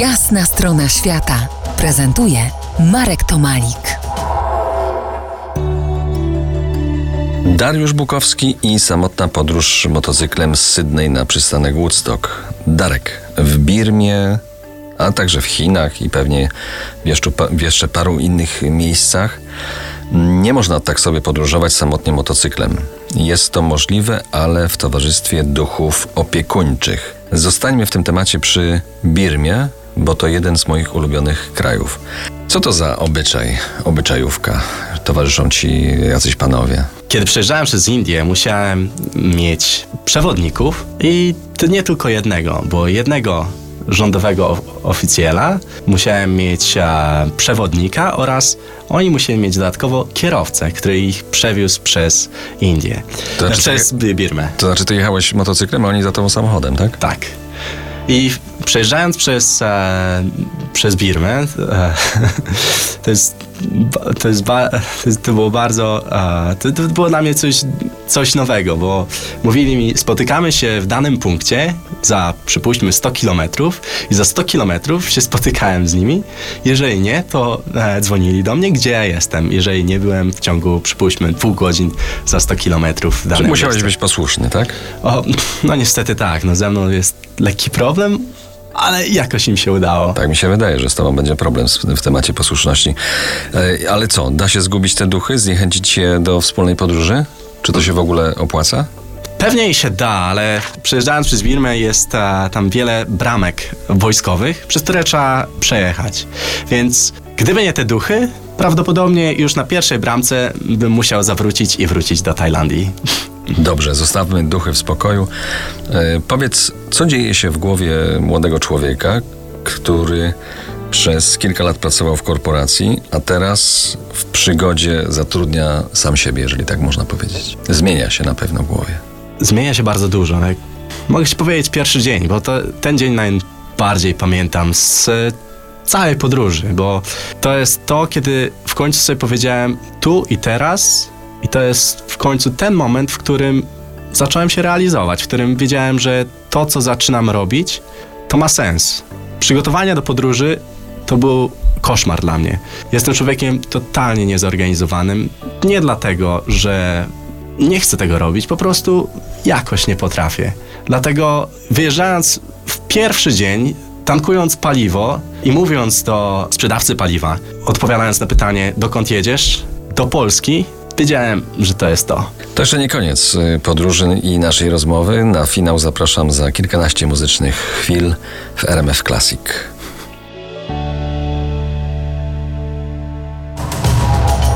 Jasna strona świata prezentuje Marek Tomalik. Dariusz Bukowski i samotna podróż motocyklem z Sydney na przystanek Woodstock. Darek w Birmie, a także w Chinach i pewnie w jeszcze, paru innych miejscach. Nie można tak sobie podróżować samotnie motocyklem. Jest to możliwe, ale w towarzystwie duchów opiekuńczych. Zostańmy w tym temacie przy Birmie, bo to jeden z moich ulubionych krajów. Co to za obyczaj, obyczajówka? Towarzyszą ci jacyś panowie? Kiedy przejeżdżałem przez Indię, musiałem mieć przewodników i to nie tylko jednego, bo jednego rządowego oficjela, musiałem mieć a, przewodnika oraz oni musieli mieć dodatkowo kierowcę, który ich przewiózł przez Indię, To znaczy, przez Birmę. To znaczy, ty jechałeś motocyklem, a oni za tobą samochodem, tak? Tak. I przejeżdżając przez, e, przez Birmę, e, to jest, to, jest ba, to, to było bardzo, e, to, to, było dla mnie coś, coś nowego, bo mówili mi, spotykamy się w danym punkcie za, przypuśćmy, 100 kilometrów i za 100 kilometrów się spotykałem z nimi. Jeżeli nie, to e, dzwonili do mnie, gdzie ja jestem. Jeżeli nie byłem w ciągu, przypuśćmy, pół godzin za 100 kilometrów w danym Czy musiałeś miejscu. być posłuszny, tak? O, no niestety tak, no ze mną jest lekki problem, ale jakoś im się udało. Tak mi się wydaje, że z tobą będzie problem w temacie posłuszności. E, ale co, da się zgubić te duchy, zniechęcić je do wspólnej podróży? Czy to się w ogóle opłaca? Pewnie się da, ale przejeżdżając przez Birmę jest a, tam wiele bramek wojskowych, przez które trzeba przejechać. Więc gdyby nie te duchy, prawdopodobnie już na pierwszej bramce bym musiał zawrócić i wrócić do Tajlandii. Dobrze, zostawmy duchy w spokoju. E, powiedz, co dzieje się w głowie młodego człowieka, który przez kilka lat pracował w korporacji, a teraz w przygodzie zatrudnia sam siebie, jeżeli tak można powiedzieć. Zmienia się na pewno w głowie. Zmienia się bardzo dużo. Jak mogę ci powiedzieć pierwszy dzień, bo to ten dzień najbardziej pamiętam z całej podróży, bo to jest to, kiedy w końcu sobie powiedziałem tu i teraz i to jest w końcu ten moment, w którym zacząłem się realizować, w którym wiedziałem, że to, co zaczynam robić, to ma sens. Przygotowania do podróży to był koszmar dla mnie. Jestem człowiekiem totalnie niezorganizowanym. Nie dlatego, że nie chcę tego robić, po prostu jakoś nie potrafię. Dlatego wyjeżdżając w pierwszy dzień, tankując paliwo i mówiąc do sprzedawcy paliwa, odpowiadając na pytanie, dokąd jedziesz? Do Polski, wiedziałem, że to jest to. To jeszcze nie koniec y, podróży i naszej rozmowy. Na finał zapraszam za kilkanaście muzycznych chwil w RMF Classic.